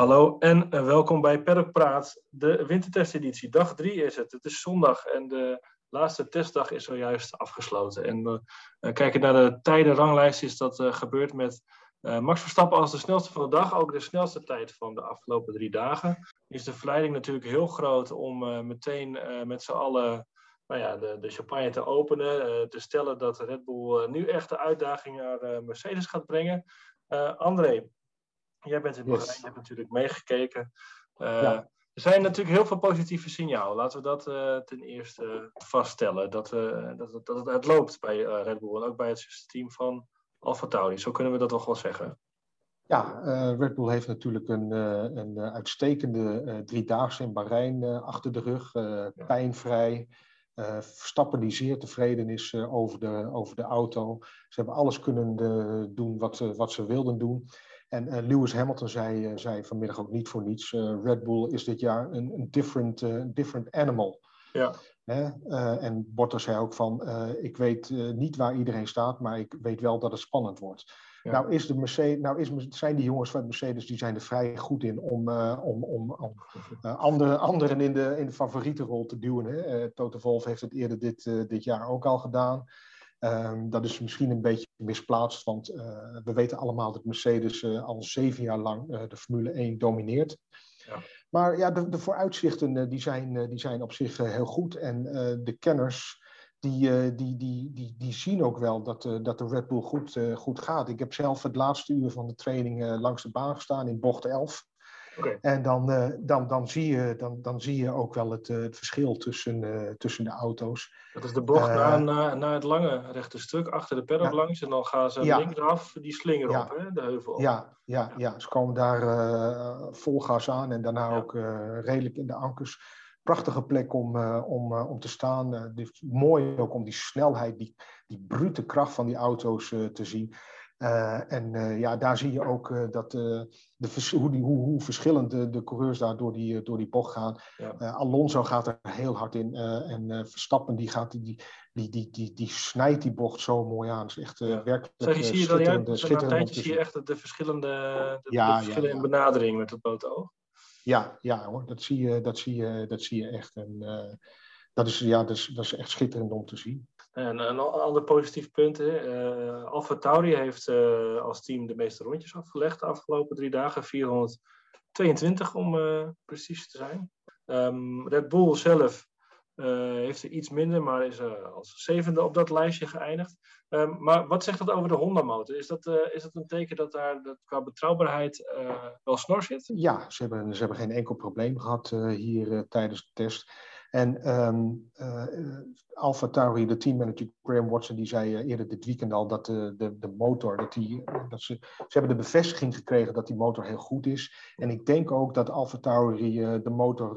Hallo en welkom bij Paddock Praat, de wintertesteditie. Dag 3 is het. Het is zondag en de laatste testdag is zojuist afgesloten. En uh, kijken naar de tijdenranglijst is dat gebeurd met Max Verstappen als de snelste van de dag. Ook de snelste tijd van de afgelopen drie dagen. Is de verleiding natuurlijk heel groot om meteen met z'n allen nou ja, de, de champagne te openen. te stellen dat Red Bull nu echt de uitdaging naar Mercedes gaat brengen. André, jij bent in Bahrein, yes. je hebt natuurlijk meegekeken. Ja. Er zijn natuurlijk heel veel positieve signalen. Laten we dat uh, ten eerste vaststellen. Dat, we, dat, het, dat het, loopt bij Red Bull en ook bij het systeem van Alfa Tauri. Zo kunnen we dat toch wel zeggen. Ja, Red Bull heeft natuurlijk een, een uitstekende driedaagse in Bahrein achter de rug. Pijnvrij. Verstappen die zeer tevreden is over, de, over de auto. Ze hebben alles kunnen doen wat, wat ze wilden doen. En uh, Lewis Hamilton zei, uh, zei vanmiddag ook niet voor niets: uh, Red Bull is dit jaar een, een different, different animal. Ja. en Bottas zei ook van: Ik weet niet waar iedereen staat, maar ik weet wel dat het spannend wordt. Ja. Nou, is de Mercedes, nou is, zijn die jongens van Mercedes die zijn er vrij goed in om, om, om, om andere, anderen in de, in de favoriete rol te duwen. Hè? Toto Wolff heeft het eerder dit, dit jaar ook al gedaan. Um, dat is misschien een beetje misplaatst, want uh, we weten allemaal dat Mercedes uh, al zeven jaar lang uh, de Formule 1 domineert. Ja. Maar ja, de, de vooruitzichten die zijn, die zijn op zich heel goed. En de kenners die, die, die, die, die zien ook wel dat, dat de Red Bull goed, goed gaat. Ik heb zelf het laatste uur van de training langs de baan gestaan in bocht 11. Okay. En dan, uh, dan, dan, zie je, dan, dan zie je ook wel het, uh, het verschil tussen, uh, tussen de auto's. Dat is de bocht naar, naar, naar het lange rechte stuk, achter de paddock ja. langs. En dan gaan ze ja. linksaf die slinger ja. op, hè, de heuvel op. Ja, ja, ja. ze komen daar vol gas aan en daarna ook redelijk in de ankers. Prachtige plek om, om, om te staan. mooi ook om die snelheid, die, die brute kracht van die auto's te zien. Uh, en uh, ja, daar zie je ook uh, dat, de, hoe, die, hoe, hoe verschillend de, de, coureurs daar door die, door die bocht gaan. Ja. Alonso gaat er heel hard in. en Verstappen die, gaat, die, die, die, die, die snijdt die bocht zo mooi aan. Het is echt ja. werkelijk Zeg, je, zie je schitterende, schitterende Na zie je echt de verschillende, de, ja, de verschillen in benadering met het blote oog. Ja, ja hoor, dat zie je, dat zie je, dat zie je echt. En, dat, is, ja, dat, is, dat is echt schitterend om te zien. En een ander positief punt, uh, Alfa Tauri heeft uh, als team de meeste rondjes afgelegd de afgelopen drie dagen. 422 om uh, precies te zijn. Um, Red Bull zelf heeft er iets minder, maar is als zevende op dat lijstje geëindigd. Um, maar wat zegt dat over de Honda-motor? Is, dat, is dat een teken dat daar dat qua betrouwbaarheid wel snor zit? Ja, ze hebben, ze hebben geen enkel probleem gehad hier tijdens de test. En um, uh, Alfa Tauri, de teammanager Graham Watson, die zei uh, eerder dit weekend al dat de, de, de motor, dat die, dat ze, ze hebben de bevestiging gekregen dat die motor heel goed is. En ik denk ook dat Alfa Tauri uh, de motor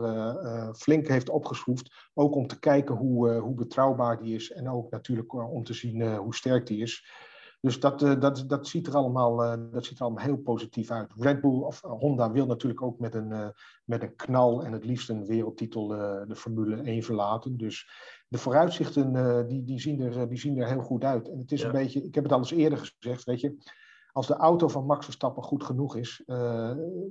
flink heeft opgeschroefd, ook om te kijken hoe, hoe betrouwbaar die is en ook natuurlijk om te zien hoe sterk die is. Dus dat, uh, dat, dat, ziet er allemaal, uh, dat ziet er allemaal heel positief uit. Red Bull of Honda wil natuurlijk ook met een, met een knal en het liefst een wereldtitel de Formule 1 verlaten. Dus de vooruitzichten die, die, zien er, die zien er heel goed uit. En het is ja. een beetje, ik heb het al eens eerder gezegd, weet je. Als de auto van Max Verstappen goed genoeg is,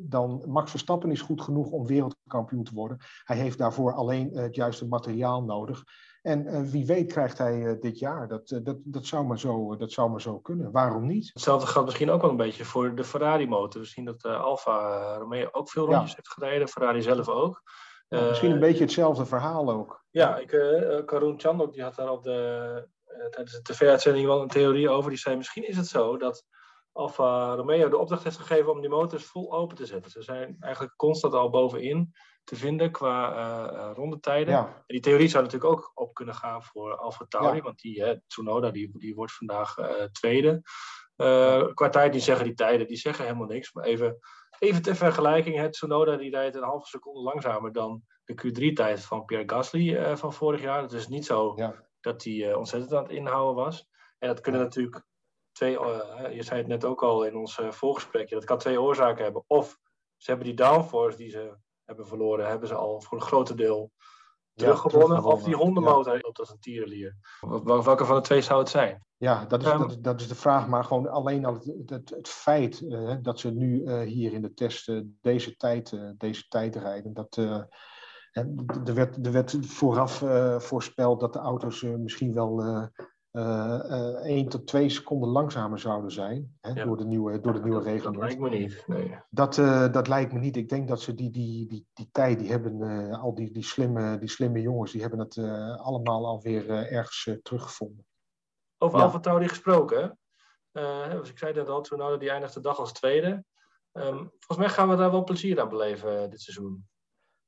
dan Max Verstappen is goed genoeg om wereldkampioen te worden. Hij heeft daarvoor alleen het juiste materiaal nodig. En uh, wie weet krijgt hij uh, dit jaar. Dat, uh, dat, dat, zou maar zo, dat zou maar zo kunnen. Waarom niet? Hetzelfde geldt misschien ook wel een beetje voor de Ferrari-motor. We zien dat Alfa Romeo ook veel rondjes ja. heeft gereden. Ferrari zelf ook. Misschien een beetje hetzelfde verhaal ook. Ja, ik, Karun Chandok die had daar op de, tijdens de tv-uitzending wel een theorie over. Die zei misschien is het zo dat Alfa Romeo de opdracht heeft gegeven om die motors vol open te zetten. Ze zijn eigenlijk constant al bovenin te vinden qua uh, rondetijden. Ja. En die theorie zou natuurlijk ook op kunnen gaan voor Alfa Tauri, ja. want die, uh, Tsunoda die, die wordt vandaag uh, tweede. qua tijd, die zeggen die tijden, die zeggen helemaal niks. Maar even, even ter vergelijking, het Tsunoda die rijdt een halve seconde langzamer dan de Q3-tijd van Pierre Gasly van vorig jaar. Het is niet zo ja. dat hij ontzettend aan het inhouden was. En dat kunnen natuurlijk twee, je zei het net ook al in ons voorgesprekje, dat kan twee oorzaken hebben. Of ze hebben die downforce die ze hebben verloren, hebben ze al voor een groot deel teruggewonnen. of die hondenmotor loopt als een tierenlier. Welke van de twee zou het zijn? Ja, dat is, dat, is, dat is de vraag. Maar gewoon alleen al het, het, het feit dat ze nu hier in de test deze, tijd, deze tijd rijden. Dat, er, werd, er werd vooraf voorspeld dat de auto's misschien wel uh, 1 tot 2 seconden langzamer zouden zijn hè, door de nieuwe, door de nieuwe regeling. Dat lijkt me niet. Nee. Dat, uh, dat lijkt me niet. Ik denk dat ze die, die, die, die tijd, die hebben al die, die, slimme, die slimme jongens, die hebben het allemaal alweer ergens teruggevonden. Over ja. Alfa Tauri gesproken. dus ik zei dat al, Tsunoda die eindigt de dag als tweede. Um, volgens mij gaan we daar wel plezier aan beleven dit seizoen.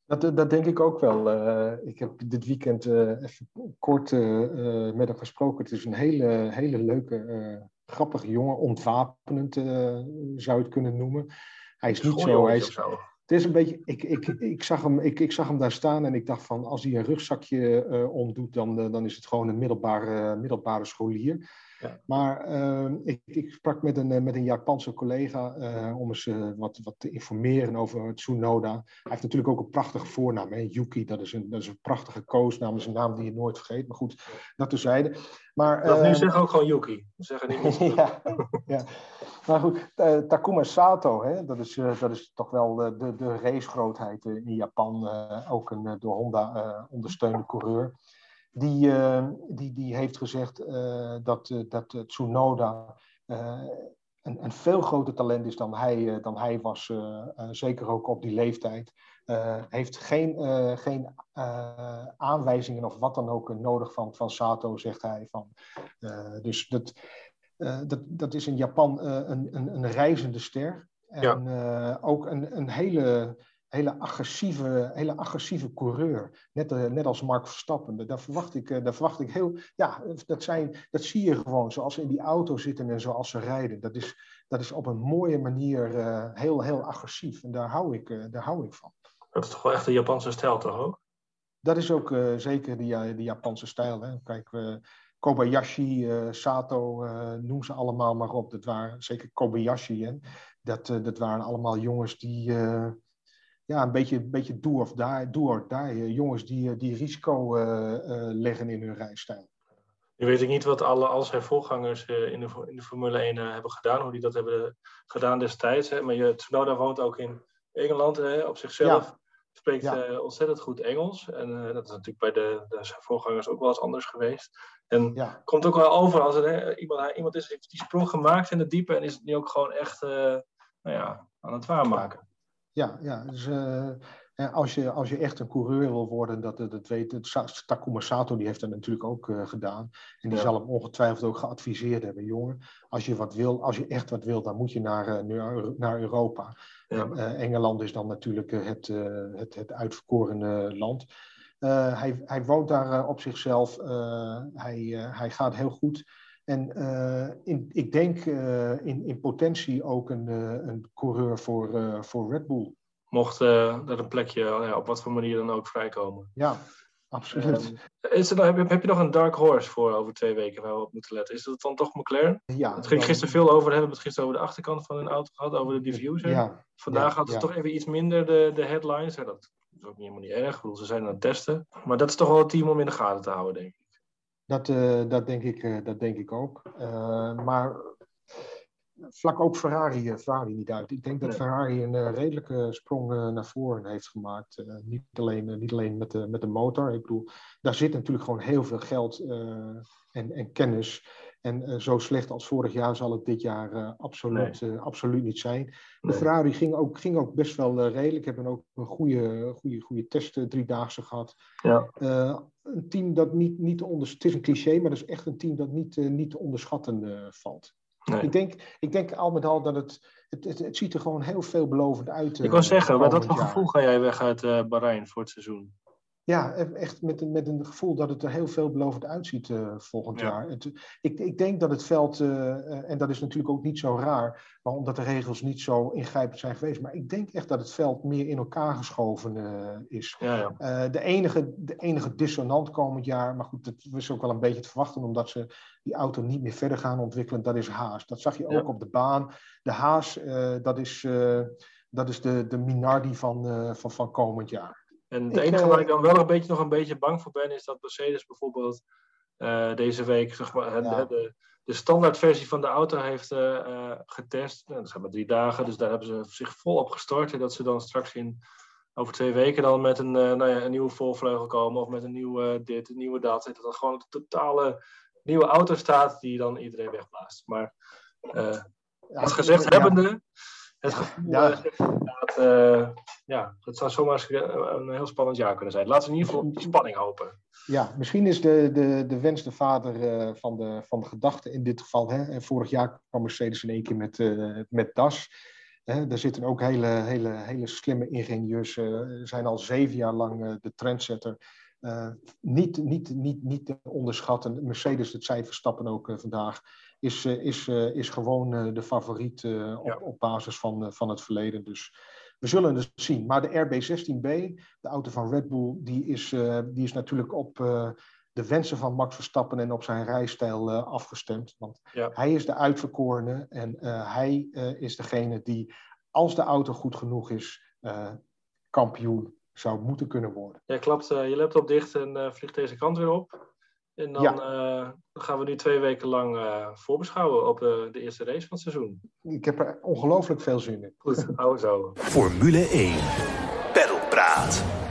Dat, eh, dat denk ik ook wel. Uh, ik heb dit weekend uh, even kort uh, met hem gesproken. Het is een hele, hele leuke, grappige jongen. Ontwapenend zou je het kunnen noemen. Hij is niet zo. Hij is, het is een beetje. Ik, ik, ik, zag hem, ik, ik zag hem daar staan en ik dacht van als hij een rugzakje omdoet, dan, dan is het gewoon een middelbare, middelbare scholier. Maar ehm, ik, ik, sprak met een, eh, met een Japanse collega uh, om eens uh, wat, wat te informeren over Tsunoda. Hij heeft natuurlijk ook een prachtige voornaam, hè? Yuki. Dat is, een, dat is een prachtige koosnaam, dat is een naam die je nooit vergeet. Maar goed, dat tezijde. Maar, dat nu ehm, zeggen ook gewoon Yuki. Zeggen niet ja, ja, maar goed, Takuma Sato, hè? Dat, is, dat is toch wel de, de racegrootheid in Japan. ook een door Honda ondersteunde coureur die, die, die heeft gezegd dat, dat Tsunoda een, een veel groter talent is dan hij, dan hij was, zeker ook op die leeftijd. heeft geen, geen aanwijzingen of wat dan ook nodig van, van Sato, zegt hij. Van, dus dat, dat, dat is in Japan een, een, een reizende ster. En ja. ook een, een hele hele agressieve, hele agressieve coureur. Net, uh, net als Mark Verstappen. Daar verwacht, ik, uh, daar verwacht ik heel. Ja, dat, zijn, dat zie je gewoon zoals ze in die auto zitten en zoals ze rijden. Dat is, dat is op een mooie manier uh, heel, heel agressief. En daar hou, ik, daar hou ik van. Dat is toch wel echt de Japanse stijl, toch ook? Dat is ook zeker die, die Japanse stijl. Hè? Kijk, Kobayashi, Sato, noem ze allemaal maar op. Dat waren zeker Kobayashi. Hè? Dat, dat waren allemaal jongens die ja, een beetje, een beetje do of die, do or die. Eh, jongens die, eh, die risico leggen in hun rijstijl. Nu weet ik niet wat alle, al zijn voorgangers in, de, in de Formule 1 hebben gedaan, hoe die dat hebben gedaan destijds. Hè. Maar je, Tsunoda woont ook in Engeland hè, op zichzelf. Spreekt ontzettend goed Engels. En dat is natuurlijk bij de, voorgangers ook wel eens anders geweest. En komt ook wel over als er iemand, iemand is, heeft die sprong gemaakt in het diepe en is het nu ook gewoon echt nou ja, aan het waarmaken ja, ja. Dus, als, je, als je echt een coureur wil worden, dat, dat weet Takuma Sato die heeft dat natuurlijk ook uh, gedaan. En die zal hem ongetwijfeld ook geadviseerd hebben. Jongen, als je, wat wil, als je echt wat wil, dan moet je naar, uh, naar Europa. Ja. En, Engeland is dan natuurlijk het, het, het uitverkorene land. hij, hij woont daar op zichzelf. hij, hij gaat heel goed. En in, ik denk in, in potentie ook een, een coureur voor, voor Red Bull mocht uh, er een plekje ja, op wat voor manier dan ook vrijkomen. Ja, absoluut. Um, is er, heb, heb, je nog een dark horse voor over twee weken waar we op moeten letten? Is dat dan toch McLaren? Ja. Het ging gisteren veel over, hebben we het gisteren over de achterkant van hun auto gehad, over de diffuser. Ja, Vandaag ja, hadden ze toch even iets minder de, de headlines. Ja, dat is ook niet helemaal niet erg, bedoel, ze zijn aan het testen. Maar dat is toch wel het team om in de gaten te houden, denk ik. Dat, uh, dat, denk, ik, uh, dat denk ik ook. Uh, maar vlak ook Ferrari, eh, Ferrari niet uit. Ik denk dat Ferrari een uh, redelijke sprong uh, naar voren heeft gemaakt. Niet alleen, niet alleen met, de, met de motor. Ik bedoel, daar zit natuurlijk gewoon heel veel geld en, en kennis. En zo slecht als vorig jaar zal het dit jaar absoluut, nee. absoluut niet zijn. De nee. Ferrari ging ook, ging ook best wel redelijk. Hebben ook een goede, goede, goede test driedaagse gehad. Ja. een team dat niet, niet te onder, Het is een cliché, maar dat is echt een team dat niet, niet te onderschatten valt. Nee. Ik, denk, ik denk al met al dat het, het, het, het ziet er gewoon heel veelbelovend uit. Ik wil uh, zeggen, met dat gevoel ga jij weg uit uh, Bahrein voor het seizoen? Ja, e-, echt met, met een gevoel dat het er heel veelbelovend uitziet uh, volgend ja. jaar. Het, ik, ik denk dat het veld, uh, en dat is natuurlijk ook niet zo raar, maar omdat de regels niet zo ingrijpend zijn geweest, maar ik denk echt dat het veld meer in elkaar geschoven uh, is. Ja, ja. de, enige, de enige dissonant komend jaar, maar goed, dat was ook wel een beetje te verwachten, omdat ze die auto niet meer verder gaan ontwikkelen, dat is Haas. Dat zag je ook op de baan. De Haas, dat is, dat is de, de Minardi van, van, van komend jaar. En het enige waar ik dan wel een beetje, nog een beetje bang voor ben, is dat Mercedes bijvoorbeeld deze week zeg maar, de, de standaardversie van de auto heeft getest. Nou, dat zijn maar drie dagen, dus daar hebben ze zich vol op gestort. En dat ze dan straks in over twee weken dan met een, nou ja, een nieuwe volvleugel komen of met een nieuwe dit, een nieuwe dat. Dat er gewoon een totale nieuwe auto staat die dan iedereen wegblaast. Maar als gezegd hebbende, het gevoel ja. Ja, het zou zomaar een heel spannend jaar kunnen zijn. Laten we in ieder geval op die spanning hopen. Ja, misschien is de, de, de wens de vader uh, van, de, van de gedachte in dit geval. Hè? En vorig jaar kwam Mercedes in één keer met, uh, met DAS. Hè? Daar zitten ook hele, hele, hele slimme ingenieurs. Uh, zijn al zeven jaar lang de trendsetter. niet, niet, niet, niet te onderschatten. Mercedes, dat zei Verstappen ook vandaag is, eh, is, eh, is gewoon eh, de favoriet op, op basis van, van het verleden. Dus we zullen het zien. Maar de RB16B, de auto van Red Bull, die is, die is natuurlijk op de wensen van Max Verstappen en op zijn rijstijl afgestemd. Want hij is de uitverkorene en hij is degene die, als de auto goed genoeg is, kampioen zou moeten kunnen worden. Ja, klapt je laptop dicht en vliegt deze kant weer op. En dan uh, gaan we nu twee weken lang uh, voorbeschouwen op de, de, eerste race van het seizoen. Ik heb er ongelooflijk veel zin in. Goed, hou zo. Formule 1. Praat.